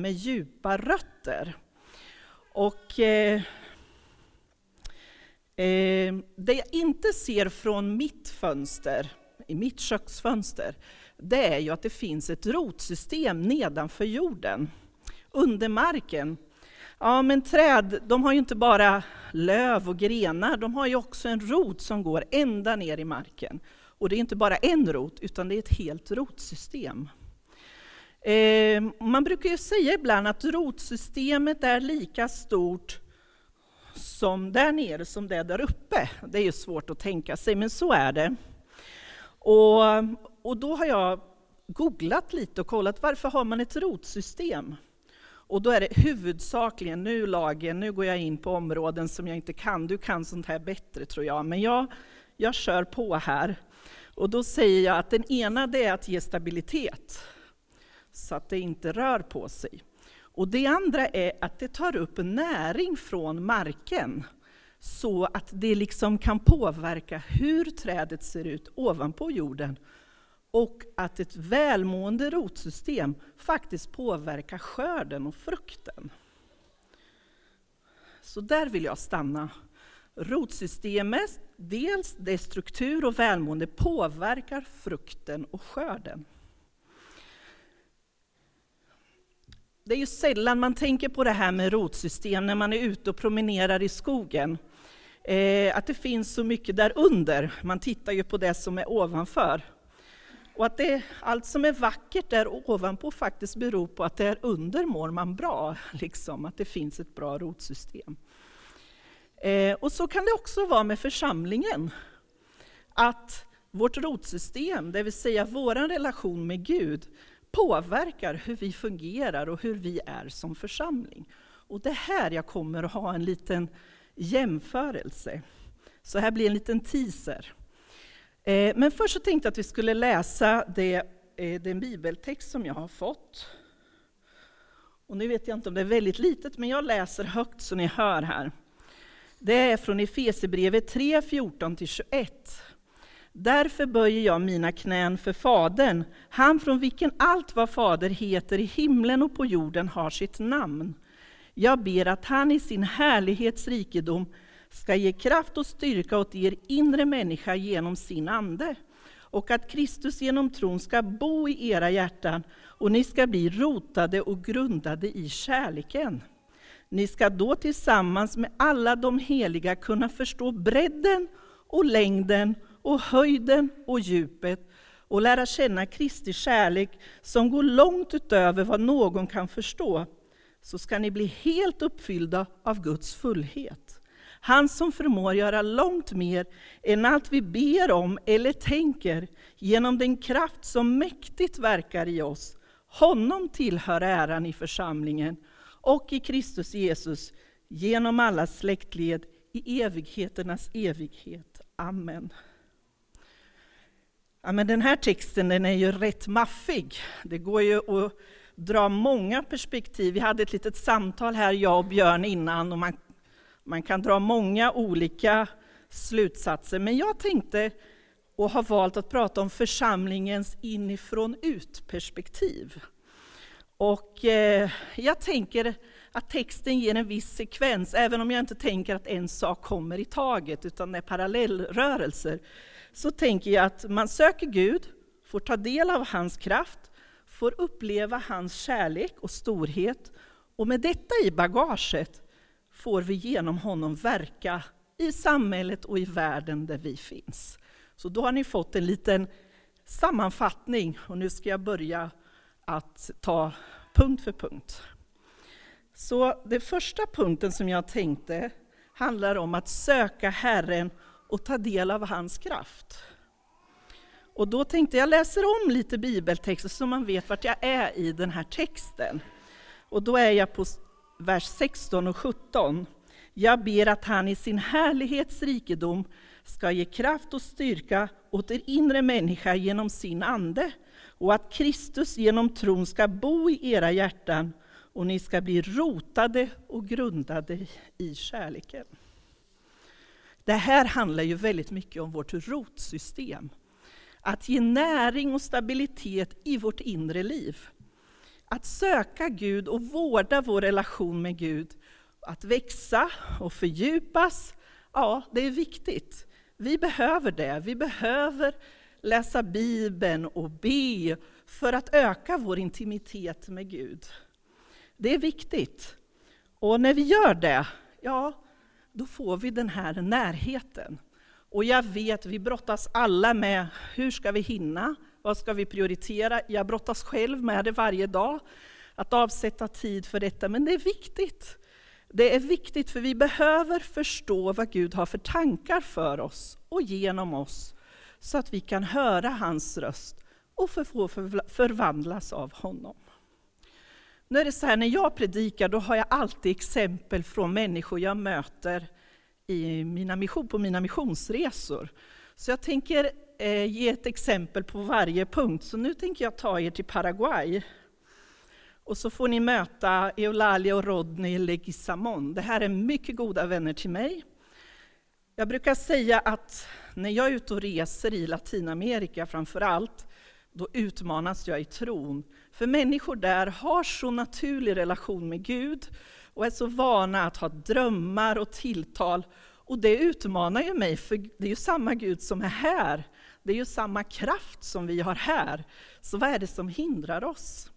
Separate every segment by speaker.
Speaker 1: med djupa rötter. Och eh, eh, det jag inte ser från mitt fönster, i mitt köksfönster, det är ju att det finns ett rotsystem nedanför jorden, under marken. Ja, men träd, de har ju inte bara löv och grenar, de har ju också en rot som går ända ner i marken. Och det är inte bara en rot, utan det är ett helt rotsystem. Eh, man brukar ju säga ibland att rotsystemet är lika stort som där nere som det är där uppe. Det är ju svårt att tänka sig, men så är det. Och, och då har jag googlat lite och kollat varför har man ett rotsystem? Och då är det huvudsakligen, nu lagen, nu går jag in på områden som jag inte kan, du kan sånt här bättre tror jag, men jag, jag kör på här. Och då säger jag att den ena det är att ge stabilitet, så att det inte rör på sig. Och det andra är att det tar upp näring från marken, så att det liksom kan påverka hur trädet ser ut ovanpå jorden. Och att ett välmående rotsystem faktiskt påverkar skörden och frukten. Så där vill jag stanna. Rotsystemet, dels dess struktur och välmående, påverkar frukten och skörden. Det är ju sällan man tänker på det här med rotsystem när man är ute och promenerar i skogen. Eh, att det finns så mycket där under. Man tittar ju på det som är ovanför. Och att det, allt som är vackert där ovanpå faktiskt beror på att där under mår man bra, liksom, att det finns ett bra rotsystem. Eh, och så kan det också vara med församlingen. Att vårt rotsystem, det vill säga vår relation med Gud, påverkar hur vi fungerar och hur vi är som församling. Och det här jag kommer att ha en liten jämförelse. Så här blir en liten teaser. Eh, men först så tänkte jag att vi skulle läsa det, eh, den bibeltext som jag har fått. Och nu vet jag inte om det är väldigt litet, men jag läser högt så ni hör här. Det är från Efesierbrevet 3, 14-21. Därför böjer jag mina knän för Fadern, han från vilken allt vad Fader heter i himlen och på jorden har sitt namn. Jag ber att han i sin härlighets rikedom ska ge kraft och styrka åt er inre människa genom sin ande, och att Kristus genom tron ska bo i era hjärtan, och ni ska bli rotade och grundade i kärleken. Ni ska då tillsammans med alla de heliga kunna förstå bredden och längden och höjden och djupet och lära känna Kristi kärlek som går långt utöver vad någon kan förstå, så ska ni bli helt uppfyllda av Guds fullhet. Han som förmår göra långt mer än allt vi ber om eller tänker, genom den kraft som mäktigt verkar i oss. Honom tillhör äran i församlingen och i Kristus Jesus genom alla släktled i evigheternas evighet. Amen. Ja, men den här texten den är ju rätt maffig. Det går ju att dra många perspektiv. Vi hade ett litet samtal här, jag och Björn, innan och man, man kan dra många olika slutsatser. Men jag tänkte och har valt att prata om församlingens inifrån ut-perspektiv. Och eh, jag tänker att texten ger en viss sekvens, även om jag inte tänker att en sak kommer i taget, utan det är parallellrörelser. Så tänker jag att man söker Gud, får ta del av hans kraft, får uppleva hans kärlek och storhet, och med detta i bagaget får vi genom honom verka i samhället och i världen där vi finns. Så då har ni fått en liten sammanfattning, och nu ska jag börja att ta punkt för punkt. Så den första punkten som jag tänkte handlar om att söka Herren och ta del av hans kraft. Och då tänkte jag läser om lite bibeltexter så man vet vart jag är i den här texten. Och då är jag på vers 16 och 17. Jag ber att han i sin härlighets rikedom ska ge kraft och styrka åt er inre människa genom sin ande och att Kristus genom tron ska bo i era hjärtan och ni ska bli rotade och grundade i kärleken. Det här handlar ju väldigt mycket om vårt rotsystem. Att ge näring och stabilitet i vårt inre liv. Att söka Gud och vårda vår relation med Gud, att växa och fördjupas, ja, det är viktigt. Vi behöver det. Vi behöver läsa Bibeln och be för att öka vår intimitet med Gud. Det är viktigt. Och när vi gör det, ja, då får vi den här närheten. Och jag vet, vi brottas alla med hur ska vi hinna? Vad ska vi prioritera? Jag brottas själv med det varje dag, att avsätta tid för detta, men det är viktigt. Det är viktigt för vi behöver förstå vad Gud har för tankar för oss och genom oss, så att vi kan höra hans röst och få förvandlas av honom. Nu är det så här, när jag predikar, då har jag alltid exempel från människor jag möter i mina mission, på mina missionsresor. Så jag tänker eh, ge ett exempel på varje punkt. Så nu tänker jag ta er till Paraguay. Och så får ni möta Eulalia och Rodney Leguizamon. Det här är mycket goda vänner till mig. Jag brukar säga att när jag är ute och reser i Latinamerika framför allt, då utmanas jag i tron. För människor där har så naturlig relation med Gud och är så vana att ha drömmar och tilltal. Och det utmanar ju mig, för det är ju samma Gud som är här. Det är ju samma kraft som vi har här. Så vad är det som hindrar oss?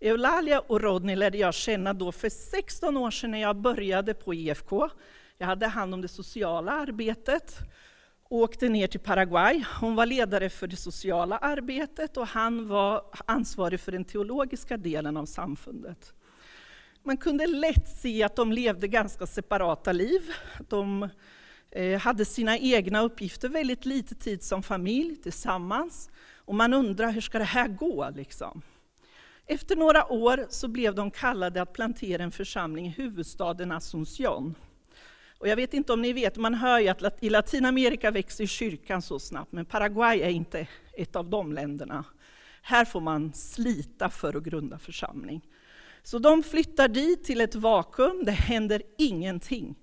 Speaker 1: Eulalia och Rodney lärde jag känna då för 16 år sedan när jag började på IFK. Jag hade hand om det sociala arbetet åkte ner till Paraguay. Hon var ledare för det sociala arbetet och han var ansvarig för den teologiska delen av samfundet. Man kunde lätt se att de levde ganska separata liv. De eh, hade sina egna uppgifter, väldigt lite tid som familj tillsammans. Och man undrar, hur ska det här gå? Liksom? Efter några år så blev de kallade att plantera en församling i huvudstaden Asunción. Och jag vet inte om ni vet, man hör ju att i Latinamerika växer kyrkan så snabbt, men Paraguay är inte ett av de länderna. Här får man slita för att grunda församling. Så de flyttar dit till ett vakuum, det händer ingenting.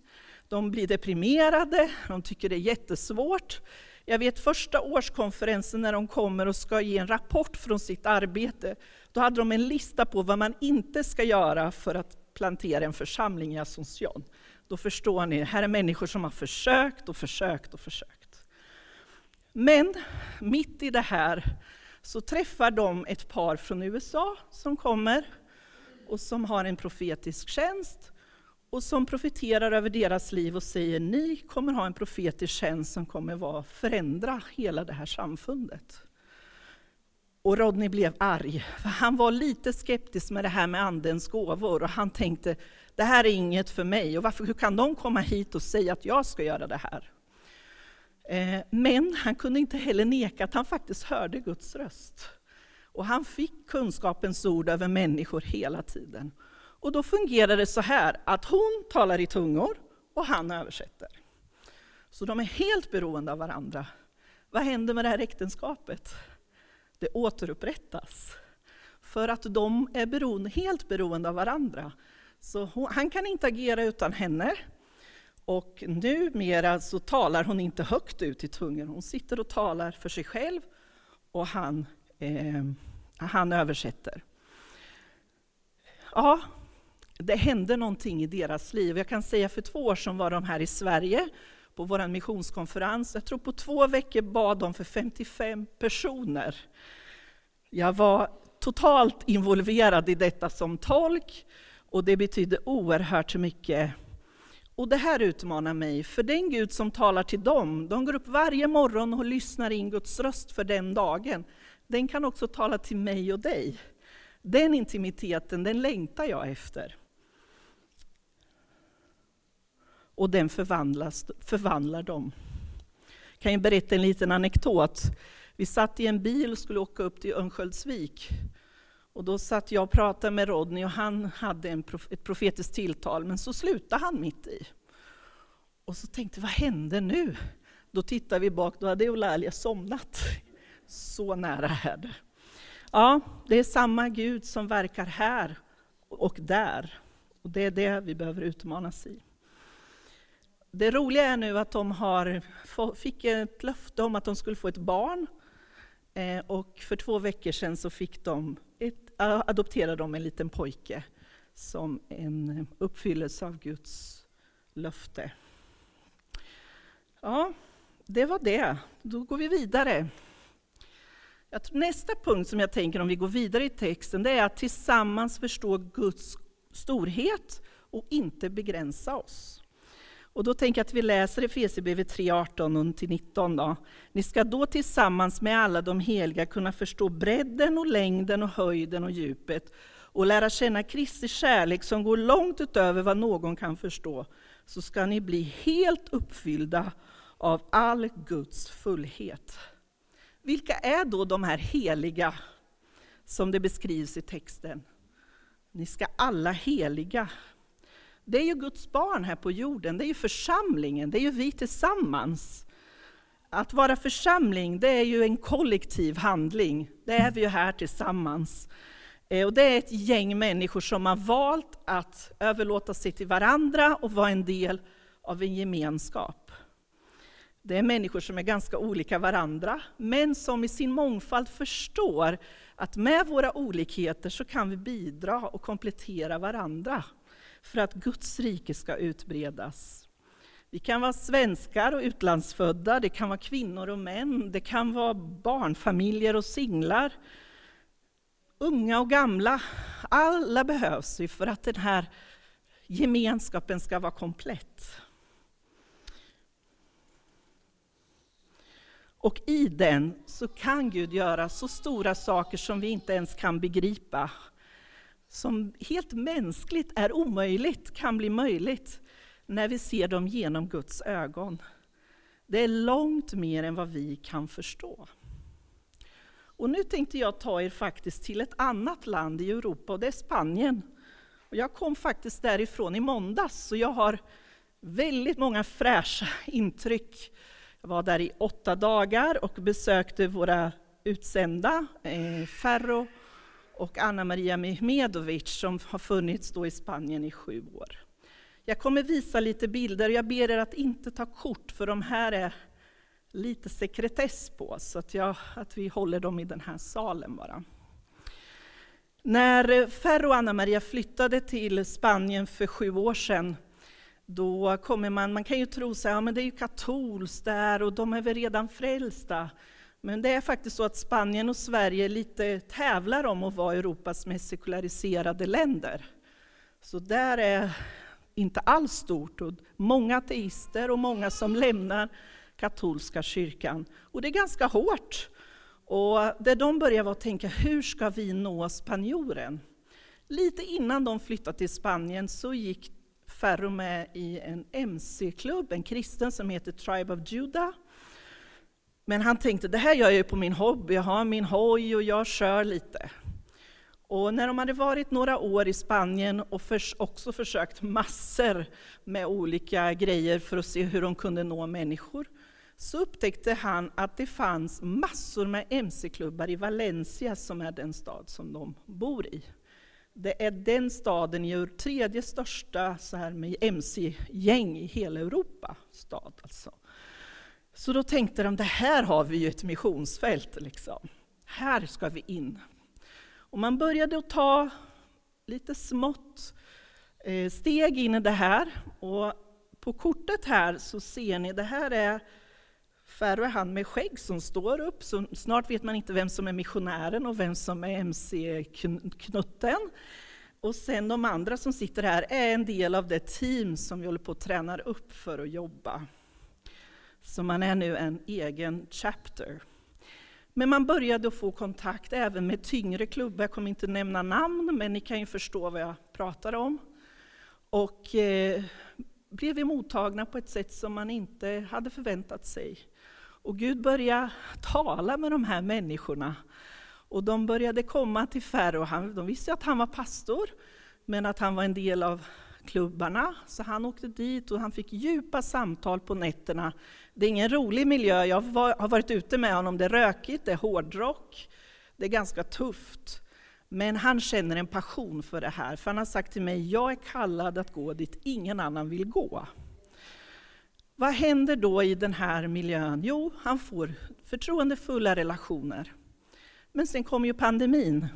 Speaker 1: De blir deprimerade, de tycker det är jättesvårt. Jag vet första årskonferensen när de kommer och ska ge en rapport från sitt arbete, då hade de en lista på vad man inte ska göra för att plantera en församling i Asunción. Då förstår ni, här är människor som har försökt och försökt och försökt. Men mitt i det här så träffar de ett par från USA som kommer och som har en profetisk tjänst och som profeterar över deras liv och säger ni kommer ha en profetisk tjänst som kommer vara, förändra hela det här samfundet. Och Rodney blev arg, för han var lite skeptisk med det här med Andens gåvor och han tänkte det här är inget för mig och varför, hur kan de komma hit och säga att jag ska göra det här? Eh, men han kunde inte heller neka att han faktiskt hörde Guds röst. Och han fick kunskapens ord över människor hela tiden. Och då fungerar det så här att hon talar i tungor och han översätter. Så de är helt beroende av varandra. Vad händer med det här äktenskapet? Det återupprättas. För att de är beroende, helt beroende av varandra. Så hon, han kan inte agera utan henne. Och numera så talar hon inte högt ut i tungan. Hon sitter och talar för sig själv och han, eh, han översätter. Ja, det hände någonting i deras liv. Jag kan säga för två år sedan var de här i Sverige på vår missionskonferens. Jag tror på två veckor bad de för 55 personer. Jag var totalt involverad i detta som tolk och det betydde oerhört mycket. Och det här utmanar mig, för den Gud som talar till dem, de går upp varje morgon och lyssnar in Guds röst för den dagen. Den kan också tala till mig och dig. Den intimiteten, den längtar jag efter. Och den förvandlas, förvandlar dem. Jag kan ju berätta en liten anekdot. Vi satt i en bil och skulle åka upp till Örnsköldsvik. Och då satt jag och pratade med Rodney och han hade en prof ett profetiskt tilltal, men så slutade han mitt i. Och så tänkte vad hände nu? Då tittade vi bak, då hade Eulalia somnat. Så nära är det. Ja, det är samma Gud som verkar här och där. Och det är det vi behöver utmanas i. Det roliga är nu att de har, fick ett löfte om att de skulle få ett barn. Eh, och för två veckor sedan så fick de adopterar de en liten pojke som en uppfyllelse av Guds löfte. Ja, det var det. Då går vi vidare. Nästa punkt som jag tänker om vi går vidare i texten, det är att tillsammans förstå Guds storhet och inte begränsa oss. Och då tänker jag att vi läser Efesierbrevet 3, 18-19. Ni ska då tillsammans med alla de heliga kunna förstå bredden och längden och höjden och djupet och lära känna Kristi kärlek som går långt utöver vad någon kan förstå. Så ska ni bli helt uppfyllda av all Guds fullhet. Vilka är då de här heliga som det beskrivs i texten? Ni ska alla heliga. Det är ju Guds barn här på jorden, det är ju församlingen, det är ju vi tillsammans. Att vara församling, det är ju en kollektiv handling. Det är vi ju här tillsammans. Eh, och det är ett gäng människor som har valt att överlåta sig till varandra och vara en del av en gemenskap. Det är människor som är ganska olika varandra, men som i sin mångfald förstår att med våra olikheter så kan vi bidra och komplettera varandra för att Guds rike ska utbredas. Vi kan vara svenskar och utlandsfödda, det kan vara kvinnor och män, det kan vara barnfamiljer och singlar, unga och gamla. Alla behövs ju för att den här gemenskapen ska vara komplett. Och i den så kan Gud göra så stora saker som vi inte ens kan begripa. Som helt mänskligt är omöjligt, kan bli möjligt när vi ser dem genom Guds ögon. Det är långt mer än vad vi kan förstå. Och nu tänkte jag ta er faktiskt till ett annat land i Europa, och det är Spanien. Och jag kom faktiskt därifrån i måndags, så jag har väldigt många fräscha intryck jag var där i åtta dagar och besökte våra utsända, eh, Ferro och Anna Maria Mehmedovic som har funnits då i Spanien i sju år. Jag kommer visa lite bilder, jag ber er att inte ta kort för de här är lite sekretess på, så att, jag, att vi håller dem i den här salen bara. När Ferro och Anna Maria flyttade till Spanien för sju år sedan då kommer man, man kan ju tro att ja, men det är ju katolskt där och de är väl redan frälsta. Men det är faktiskt så att Spanien och Sverige lite tävlar om att vara Europas mest sekulariserade länder. Så där är inte alls stort. Och många ateister och många som lämnar katolska kyrkan. Och det är ganska hårt. Och det de börjar vara att tänka, hur ska vi nå spanjoren? Lite innan de flyttade till Spanien så gick Ferro med i en MC-klubb, en kristen som heter Tribe of Judah. Men han tänkte, det här gör jag ju på min hobby, jag har min hoj och jag kör lite. Och när de hade varit några år i Spanien och också försökt massor med olika grejer för att se hur de kunde nå människor, så upptäckte han att det fanns massor med MC-klubbar i Valencia, som är den stad som de bor i. Det är den staden, i tredje största så här med mc-gäng i hela Europa. Stad alltså. Så då tänkte de, det här har vi ju ett missionsfält. Liksom. Här ska vi in. Och man började att ta lite smått eh, steg in i det här. Och på kortet här så ser ni, det här är Färre han med skägg som står upp, så snart vet man inte vem som är missionären och vem som är MC-knutten. Och sen de andra som sitter här är en del av det team som vi håller på att träna upp för att jobba. Så man är nu en egen chapter. Men man började få kontakt även med tyngre klubbar, jag kommer inte nämna namn, men ni kan ju förstå vad jag pratar om. Och eh, blev mottagna på ett sätt som man inte hade förväntat sig. Och Gud började tala med de här människorna. Och de började komma till Färro. De visste att han var pastor, men att han var en del av klubbarna. Så han åkte dit och han fick djupa samtal på nätterna. Det är ingen rolig miljö. Jag har varit ute med honom. Det är rökigt, det är hårdrock. Det är ganska tufft. Men han känner en passion för det här. För han har sagt till mig, jag är kallad att gå dit ingen annan vill gå. Vad händer då i den här miljön? Jo, han får förtroendefulla relationer. Men sen kommer ju pandemin.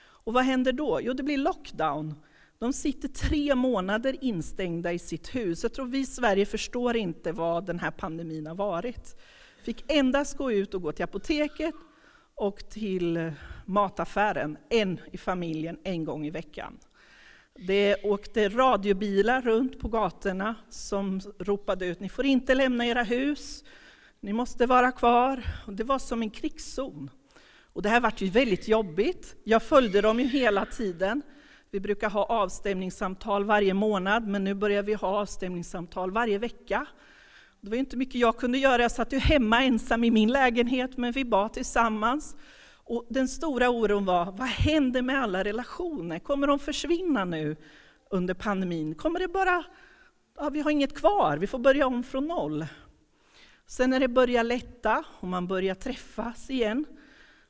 Speaker 1: Och vad händer då? Jo, det blir lockdown. De sitter tre månader instängda i sitt hus. Jag tror vi i Sverige förstår inte vad den här pandemin har varit. Fick endast gå ut och gå till apoteket och till eh, mataffären, en i familjen, en gång i veckan. Det åkte radiobilar runt på gatorna som ropade ut, ni får inte lämna era hus, ni måste vara kvar. Och det var som en krigszon. Och det här vart ju väldigt jobbigt. Jag följde dem ju hela tiden. Vi brukar ha avstämningssamtal varje månad, men nu börjar vi ha avstämningssamtal varje vecka. Det var inte mycket jag kunde göra, jag satt ju hemma ensam i min lägenhet, men vi bad tillsammans. Och den stora oron var, vad händer med alla relationer? Kommer de försvinna nu under pandemin? Kommer det bara, ja, vi har inget kvar, vi får börja om från noll. Sen när det börjar lätta och man börjar träffas igen,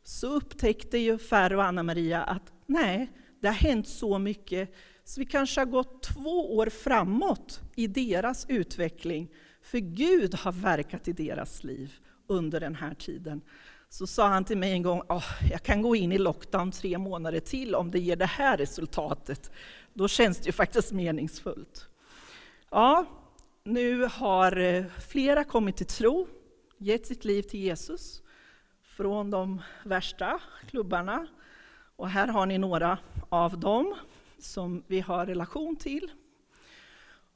Speaker 1: så upptäckte ju Färre och Anna-Maria att nej, det har hänt så mycket, så vi kanske har gått två år framåt i deras utveckling, för Gud har verkat i deras liv under den här tiden. Så sa han till mig en gång, oh, jag kan gå in i lockdown tre månader till om det ger det här resultatet. Då känns det ju faktiskt meningsfullt. Ja, nu har eh, flera kommit till tro, gett sitt liv till Jesus från de värsta klubbarna. Och här har ni några av dem som vi har relation till.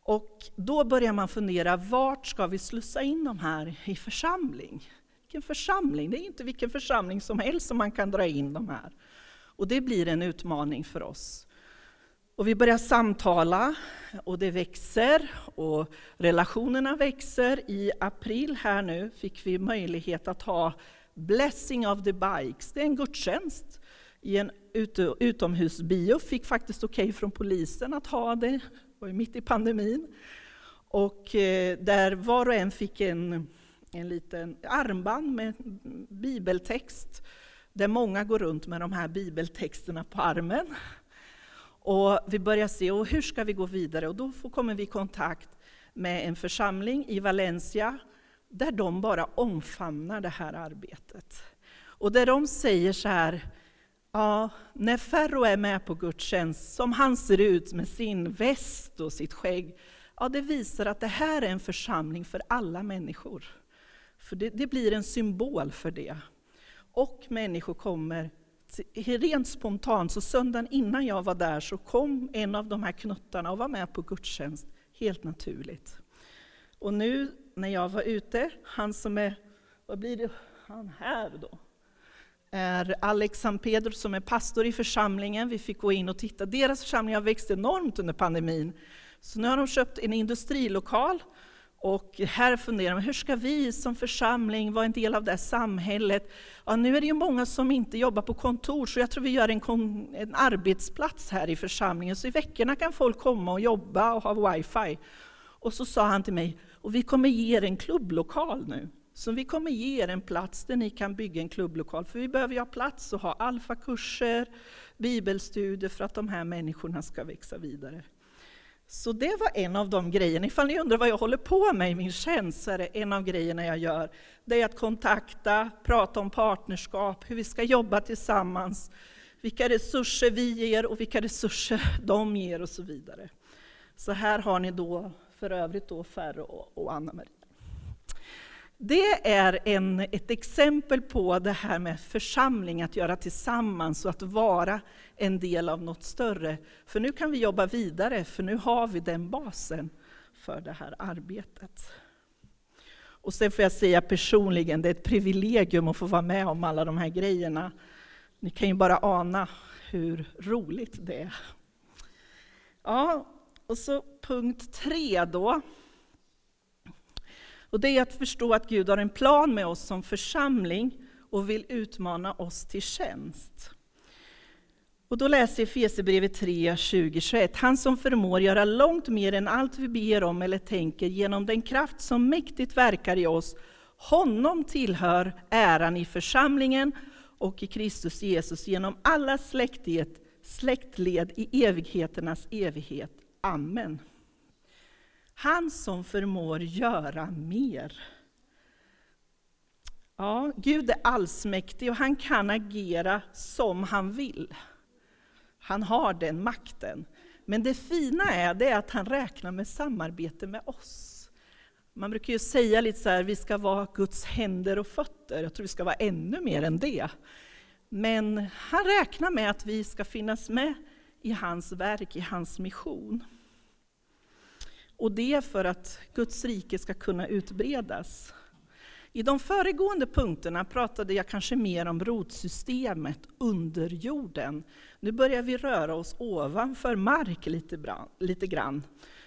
Speaker 1: Och då börjar man fundera, vart ska vi slussa in de här i församling? Vilken församling? Det är inte vilken församling som helst som man kan dra in de här. Och det blir en utmaning för oss. Och vi börjar samtala och det växer och relationerna växer. I april här nu fick vi möjlighet att ha Blessing of the Bikes. Det är en gudstjänst i en utomhusbio. Fick faktiskt okej okay från polisen att ha det, det var ju mitt i pandemin. Och eh, där var och en fick en, en liten armband med bibeltext, där många går runt med de här bibeltexterna på armen. Och vi börjar se, och hur ska vi gå vidare? Och då kommer vi i kontakt med en församling i Valencia, där de bara omfamnar det här arbetet. Och där de säger så här, ja, när Ferro är med på gudstjänst, som han ser ut med sin väst och sitt skägg, ja, det visar att det här är en församling för alla människor. För det, det blir en symbol för det. Och människor kommer rent spontant, så söndagen innan jag var där så kom en av de här knuttarna och var med på gudstjänst, helt naturligt. Och nu när jag var ute, han som är, vad blir det, han här då? Är Alex San Pedro som är pastor i församlingen. Vi fick gå in och titta. Deras församling har växt enormt under pandemin. Så nu har de köpt en industrilokal och här funderar man, hur ska vi som församling vara en del av det här samhället? Ja, nu är det ju många som inte jobbar på kontor, så jag tror vi gör en, en arbetsplats här i församlingen. Så i veckorna kan folk komma och jobba och ha wifi. Och så sa han till mig, och vi kommer ge er en klubblokal nu. Så vi kommer ge er en plats där ni kan bygga en klubblokal, för vi behöver ju ha plats och ha alfakurser, bibelstudier för att de här människorna ska växa vidare. Så det var en av de grejerna. Ifall ni undrar vad jag håller på med i min tjänst, så är det en av grejerna jag gör. Det är att kontakta, prata om partnerskap, hur vi ska jobba tillsammans, vilka resurser vi ger och vilka resurser de ger och så vidare. Så här har ni då för övrigt då Ferro och Anna-Marie. Det är en, ett exempel på det här med församling, att göra tillsammans och att vara en del av något större. För nu kan vi jobba vidare, för nu har vi den basen för det här arbetet. Och sen får jag säga personligen, det är ett privilegium att få vara med om alla de här grejerna. Ni kan ju bara ana hur roligt det är. Ja, och så punkt tre då. Och det är att förstå att Gud har en plan med oss som församling och vill utmana oss till tjänst. Och då läser Efesierbrevet 3, 20, 21. Han som förmår göra långt mer än allt vi ber om eller tänker genom den kraft som mäktigt verkar i oss. Honom tillhör äran i församlingen och i Kristus Jesus genom alla släktled i evigheternas evighet. Amen. Han som förmår göra mer. Ja, Gud är allsmäktig och han kan agera som han vill. Han har den makten. Men det fina är, det är att han räknar med samarbete med oss. Man brukar ju säga lite så här, vi ska vara Guds händer och fötter. Jag tror vi ska vara ännu mer än det. Men han räknar med att vi ska finnas med i hans verk, i hans mission. Och det för att Guds rike ska kunna utbredas. I de föregående punkterna pratade jag kanske mer om rotsystemet under jorden. Nu börjar vi röra oss ovanför mark lite, bra, lite grann.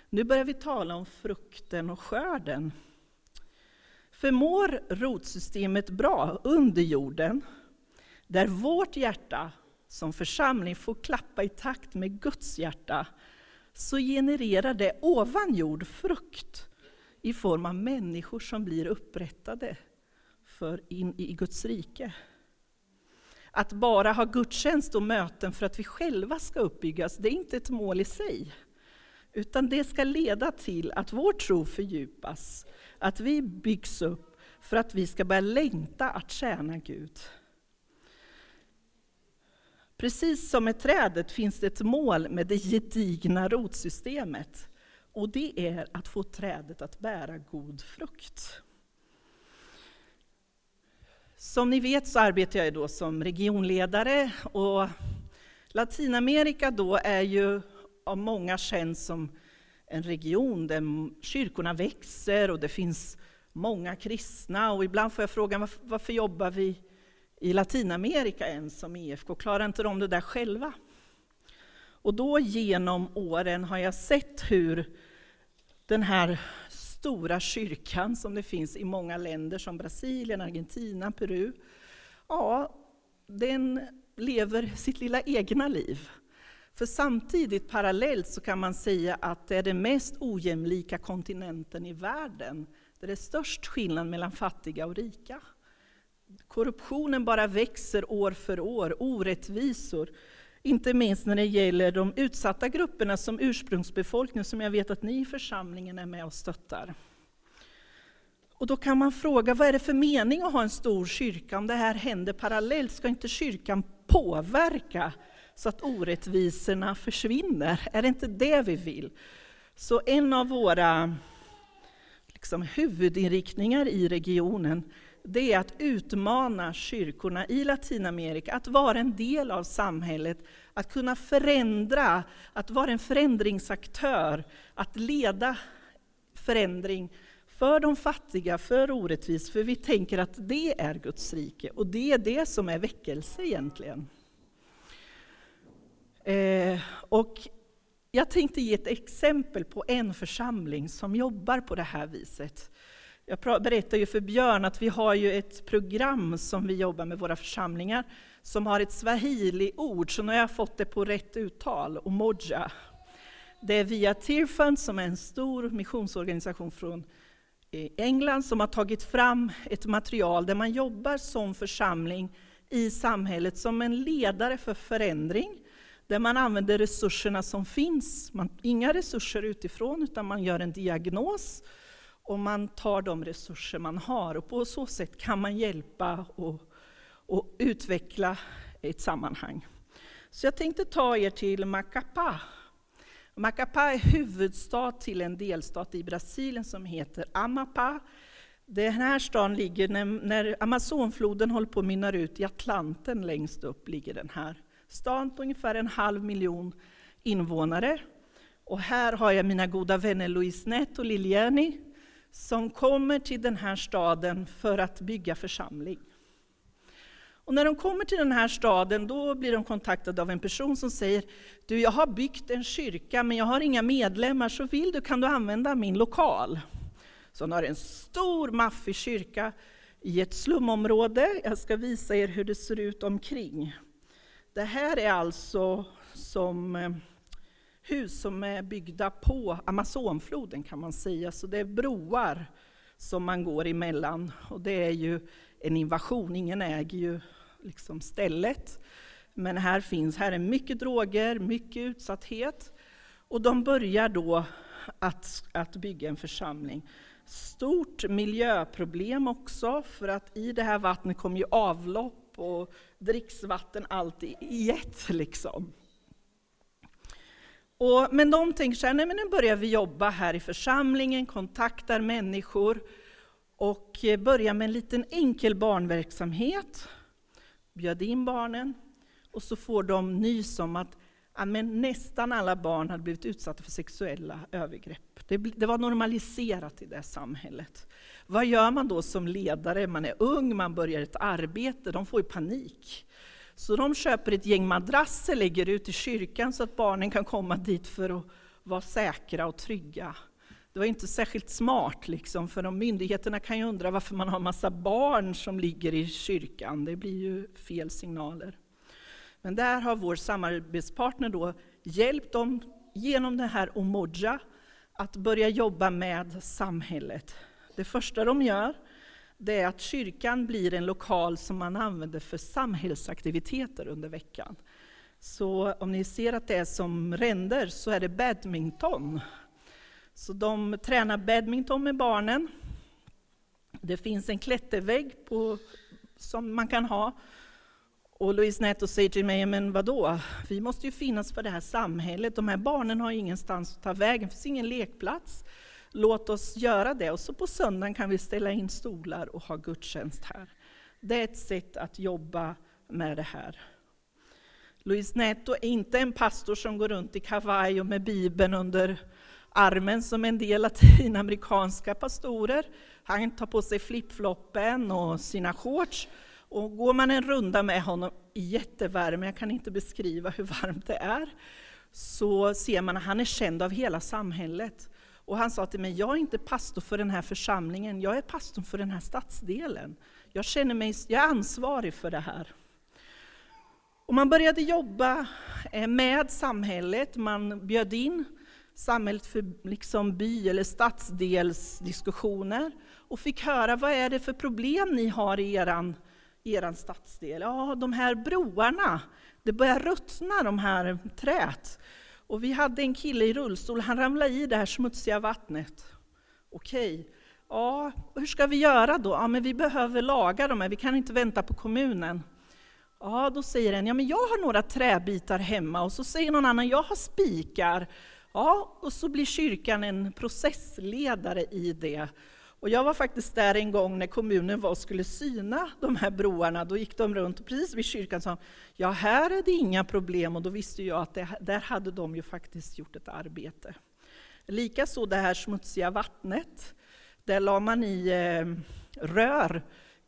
Speaker 1: Nu börjar vi tala om frukten och skörden. Förmår rotsystemet bra under jorden, där vårt hjärta som församling får klappa i takt med Guds hjärta, så genererar det ovan jord frukt i form av människor som blir upprättade för in i Guds rike. Att bara ha gudstjänst och möten för att vi själva ska uppbyggas, det är inte ett mål i sig. Utan det ska leda till att vår tro fördjupas, att vi byggs upp för att vi ska börja längta att tjäna Gud. Precis som med trädet finns det ett mål med det gedigna rotsystemet. Och det är att få trädet att bära god frukt. Som ni vet så arbetar jag då som regionledare och Latinamerika då är ju av många känd som en region där kyrkorna växer och det finns många kristna. Och ibland får jag frågan varför, varför jobbar vi i Latinamerika än som EFK? Klarar inte de det där själva? Och då genom åren har jag sett hur den här stora kyrkan som det finns i många länder som Brasilien, Argentina, Peru, ja, den lever sitt lilla egna liv. För samtidigt, parallellt, så kan man säga att det är den mest ojämlika kontinenten i världen, där det är störst skillnad mellan fattiga och rika. Korruptionen bara växer år för år, orättvisor, inte minst när det gäller de utsatta grupperna som ursprungsbefolkning, som jag vet att ni i församlingen är med och stöttar. Och då kan man fråga, vad är det för mening att ha en stor kyrka om det här händer parallellt? Ska inte kyrkan påverka så att orättvisorna försvinner? Är det inte det vi vill? Så en av våra liksom, huvudinriktningar i regionen det är att utmana kyrkorna i Latinamerika att vara en del av samhället, att kunna förändra, att vara en förändringsaktör, att leda förändring för de fattiga, för orättvis, för vi tänker att det är Guds rike och det är det som är väckelse egentligen. Eh, och jag tänkte ge ett exempel på en församling som jobbar på det här viset. Jag berättade ju för Björn att vi har ju ett program som vi jobbar med våra församlingar som har ett swahili-ord, så nu har jag fått det på rätt uttal, omoja. Det är via Tearfund som är en stor missionsorganisation från eh, England som har tagit fram ett material där man jobbar som församling i samhället som en ledare för förändring, där man använder resurserna som finns. Man, inga resurser utifrån, utan man gör en diagnos och man tar de resurser man har och på så sätt kan man hjälpa och, och utveckla ett sammanhang. Så jag tänkte ta er till Macapá. Macapá är huvudstad till en delstat i Brasilien som heter Amapá. Den här staden ligger när, när Amazonfloden håller på att mynna ut i Atlanten längst upp ligger den här Staden på ungefär en halv miljon invånare. Och här har jag mina goda vänner Louise Nett och Liliani som kommer till den här staden för att bygga församling. Och när de kommer till den här staden då blir de kontaktade av en person som säger Du, jag har byggt en kyrka men jag har inga medlemmar, så vill du kan du använda min lokal. Så de har en stor maffig kyrka i ett slumområde. Jag ska visa er hur det ser ut omkring. Det här är alltså som eh, hus som är byggda på Amazonfloden kan man säga, så det är broar som man går emellan. Och det är ju en invasion, ingen äger ju liksom stället. Men här finns, här är mycket droger, mycket utsatthet. Och de börjar då att, att bygga en församling. Stort miljöproblem också, för att i det här vattnet kommer ju avlopp och dricksvatten allt i ett. Liksom. Och, men de tänker så här, nej men nu börjar vi jobba här i församlingen, kontaktar människor och eh, börjar med en liten enkel barnverksamhet. Bjöd in barnen och så får de nys om att ja, men nästan alla barn hade blivit utsatta för sexuella övergrepp. Det, det, var normaliserat i det samhället. Vad gör man då som ledare? Man är ung, man börjar ett arbete, de får ju panik. Så de köper ett gäng madrasser, lägger ut i kyrkan så att barnen kan komma dit för att vara säkra och trygga. Det var inte särskilt smart, liksom, för de myndigheterna kan ju undra varför man har massa barn som ligger i kyrkan. Det blir ju fel signaler. Men där har vår samarbetspartner då hjälpt dem genom det här Omoja att börja jobba med samhället. Det första de gör det är att kyrkan blir en lokal som man använder för samhällsaktiviteter under veckan. Så om ni ser att det är som ränder så är det badminton. Så de tränar badminton med barnen. Det finns en klättervägg på, som man kan ha och Louise Netto säger till mig, men vadå, vi måste ju finnas för det här samhället, de här barnen har ingenstans att ta vägen, det finns ingen lekplats. Låt oss göra det, och så på söndagen kan vi ställa in stolar och ha gudstjänst här. Det är ett sätt att jobba med det här. Louise Netto är inte en pastor som går runt i kavaj och med Bibeln under armen som en del latinamerikanska pastorer. Han tar på sig flipfloppen och sina shorts och går man en runda med honom i jättevärme, jag kan inte beskriva hur varmt det är, så ser man att han är känd av hela samhället. Och han sa till mig, jag är inte pastor för den här församlingen, jag är pastor för den här stadsdelen. Jag känner mig, jag är ansvarig för det här. Och man började jobba eh, med samhället, man bjöd in samhället för liksom by eller stadsdelsdiskussioner och fick höra vad är det för problem ni har i eran er stadsdel? Ja, de här broarna, det börjar ruttna de här träet. Och vi hade en kille i rullstol, han ramlade i det här smutsiga vattnet. Okej, ja, hur ska vi göra då? Ja, men vi behöver laga dem här, vi kan inte vänta på kommunen. Ja, då säger en, ja men jag har några träbitar hemma, och så säger någon annan, jag har spikar. Ja, och så blir kyrkan en processledare i det. Och jag var faktiskt där en gång när kommunen var och skulle syna de här broarna. Då gick de runt och precis vid kyrkan sa ja här är det inga problem. Och då visste jag att det, där hade de ju faktiskt gjort ett arbete. Likaså det här smutsiga vattnet. Där la man i eh, rör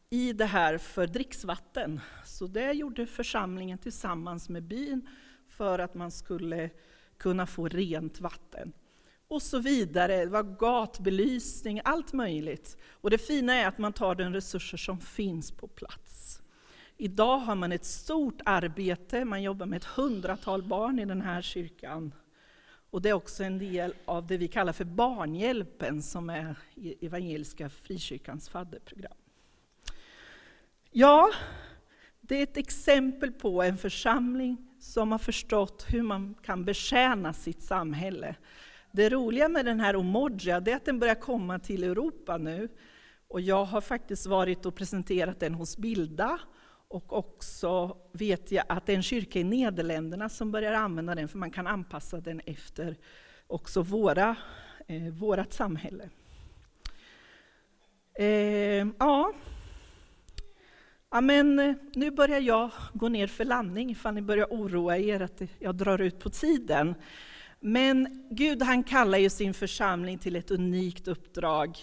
Speaker 1: i det här för dricksvatten. Så det gjorde församlingen tillsammans med byn för att man skulle kunna få rent vatten och så vidare. Det var gatbelysning, allt möjligt. Och det fina är att man tar de resurser som finns på plats. Idag har man ett stort arbete, man jobbar med ett hundratal barn i den här kyrkan. Och det är också en del av det vi kallar för Barnhjälpen, som är Evangeliska Frikyrkans fadderprogram. Ja, det är ett exempel på en församling som har förstått hur man kan betjäna sitt samhälle. Det roliga med den här Omoja är att den börjar komma till Europa nu. Och jag har faktiskt varit och presenterat den hos Bilda. Och också vet jag att det är en kyrka i Nederländerna som börjar använda den, för man kan anpassa den efter också våra, eh, vårat samhälle. Eh, ja. ja, men eh, nu börjar jag gå ner för landning, ifall ni börjar oroa er att jag drar ut på tiden. Men Gud han kallar ju sin församling till ett unikt uppdrag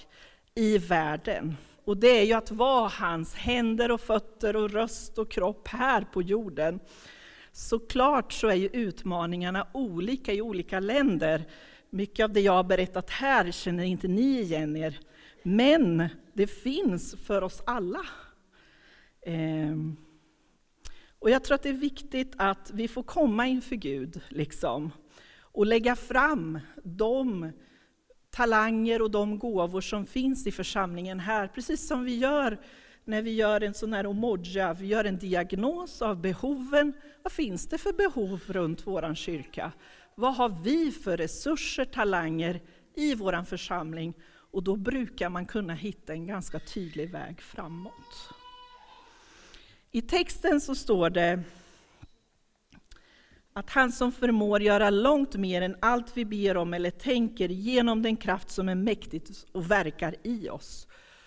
Speaker 1: i världen. Och det är ju att vara hans händer och fötter och röst och kropp här på jorden. Såklart så är ju utmaningarna olika i olika länder. Mycket av det jag har berättat här känner inte ni igen er. Men det finns för oss alla. Ehm. Och jag tror att det är viktigt att vi får komma inför Gud. Liksom och lägga fram de talanger och de gåvor som finns i församlingen här, precis som vi gör när vi gör en sån här omoja, vi gör en diagnos av behoven. Vad finns det för behov runt vår kyrka? Vad har vi för resurser, talanger i vår församling? Och då brukar man kunna hitta en ganska tydlig väg framåt. I texten så står det att han som förmår göra långt mer än allt vi ber om eller tänker genom den kraft som är mäktig och verkar i oss.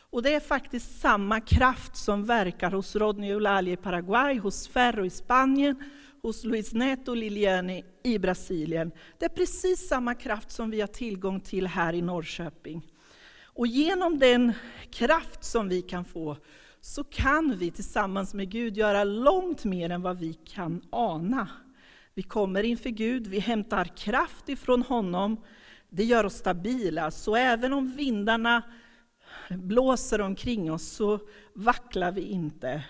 Speaker 1: Och det är faktiskt samma kraft som verkar hos Rodney Eulalie i Paraguay, hos Ferro i Spanien, hos Luis Neto och Liliani i Brasilien. Det är precis samma kraft som vi har tillgång till här i Norrköping. Och genom den kraft som vi kan få så kan vi tillsammans med Gud göra långt mer än vad vi kan ana. Vi kommer inför Gud, vi hämtar kraft ifrån honom. Det gör oss stabila, så även om vindarna blåser omkring oss så vacklar vi inte.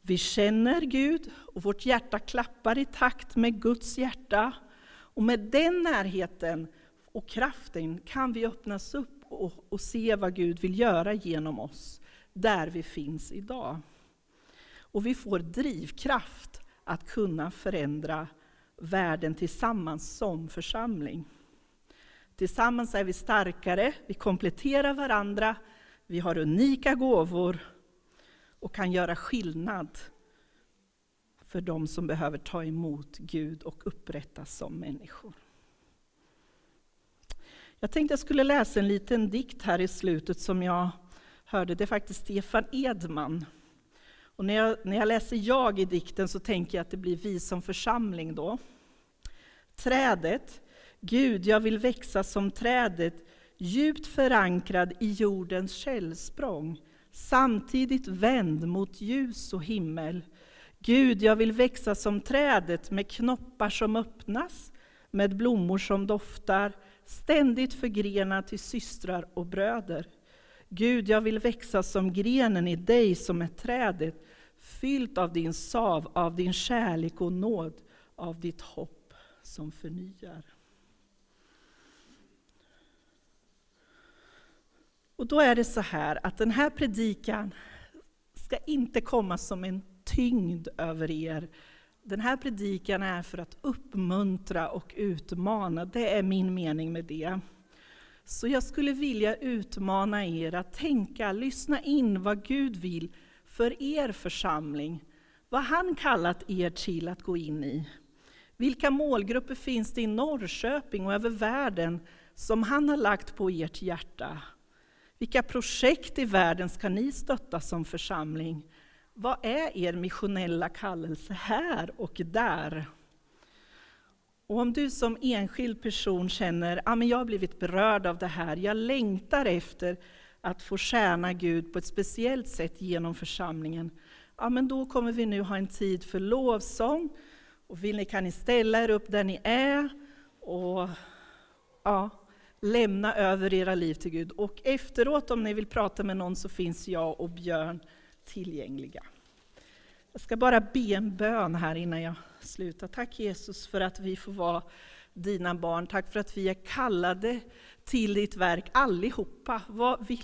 Speaker 1: Vi känner Gud och vårt hjärta klappar i takt med Guds hjärta. Och med den närheten och kraften kan vi öppnas upp och, och se vad Gud vill göra genom oss, där vi finns idag. Och vi får drivkraft att kunna förändra världen tillsammans som församling. Tillsammans är vi starkare, vi kompletterar varandra, vi har unika gåvor och kan göra skillnad för de som behöver ta emot Gud och upprättas som människor. Jag tänkte jag skulle läsa en liten dikt här i slutet som jag hörde. Det är faktiskt Stefan Edman. Och när, jag, när jag läser jag i dikten så tänker jag att det blir vi som församling då. Trädet, Gud, jag vill växa som trädet, djupt förankrad i jordens källsprång, samtidigt vänd mot ljus och himmel. Gud, jag vill växa som trädet med knoppar som öppnas, med blommor som doftar, ständigt förgrenad till systrar och bröder. Gud, jag vill växa som grenen i dig som är trädet, fyllt av din sav, av din kärlek och nåd, av ditt hopp som förnyar. Och då är det så här att den här predikan ska inte komma som en tyngd över er. Den här predikan är för att uppmuntra och utmana. Det är min mening med det. Så jag skulle vilja utmana er att tänka, lyssna in vad Gud vill för er församling. Vad han kallat er till att gå in i. Vilka målgrupper finns det i Norrköping och över världen som han har lagt på ert hjärta? Vilka projekt i världen ska ni stötta som församling? Vad är er missionella kallelse här och där? Och om du som enskild person känner att ah, jag har blivit berörd av det här, jag längtar efter att få tjäna Gud på ett speciellt sätt genom församlingen, ja, men då kommer vi nu ha en tid för lovsång. Och vill ni kan ni ställa er upp där ni är och ja, lämna över era liv till Gud. Och efteråt om ni vill prata med någon så finns jag och Björn tillgängliga. Jag ska bara be en bön här innan jag sluta. Tack Jesus för att vi får vara dina barn. Tack för att vi är kallade till ditt verk allihopa.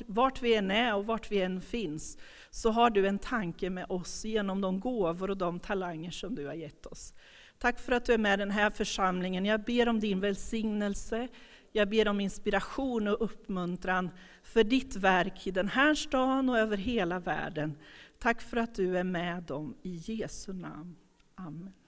Speaker 1: Vart vi än är och vart vi än finns så har du en tanke med oss genom de gåvor och de talanger som du har gett oss. Tack för att du är med i den här församlingen. Jag ber om din välsignelse. Jag ber om inspiration och uppmuntran för ditt verk i den här stan och över hela världen. Tack för att du är med dem i Jesu namn. Amen.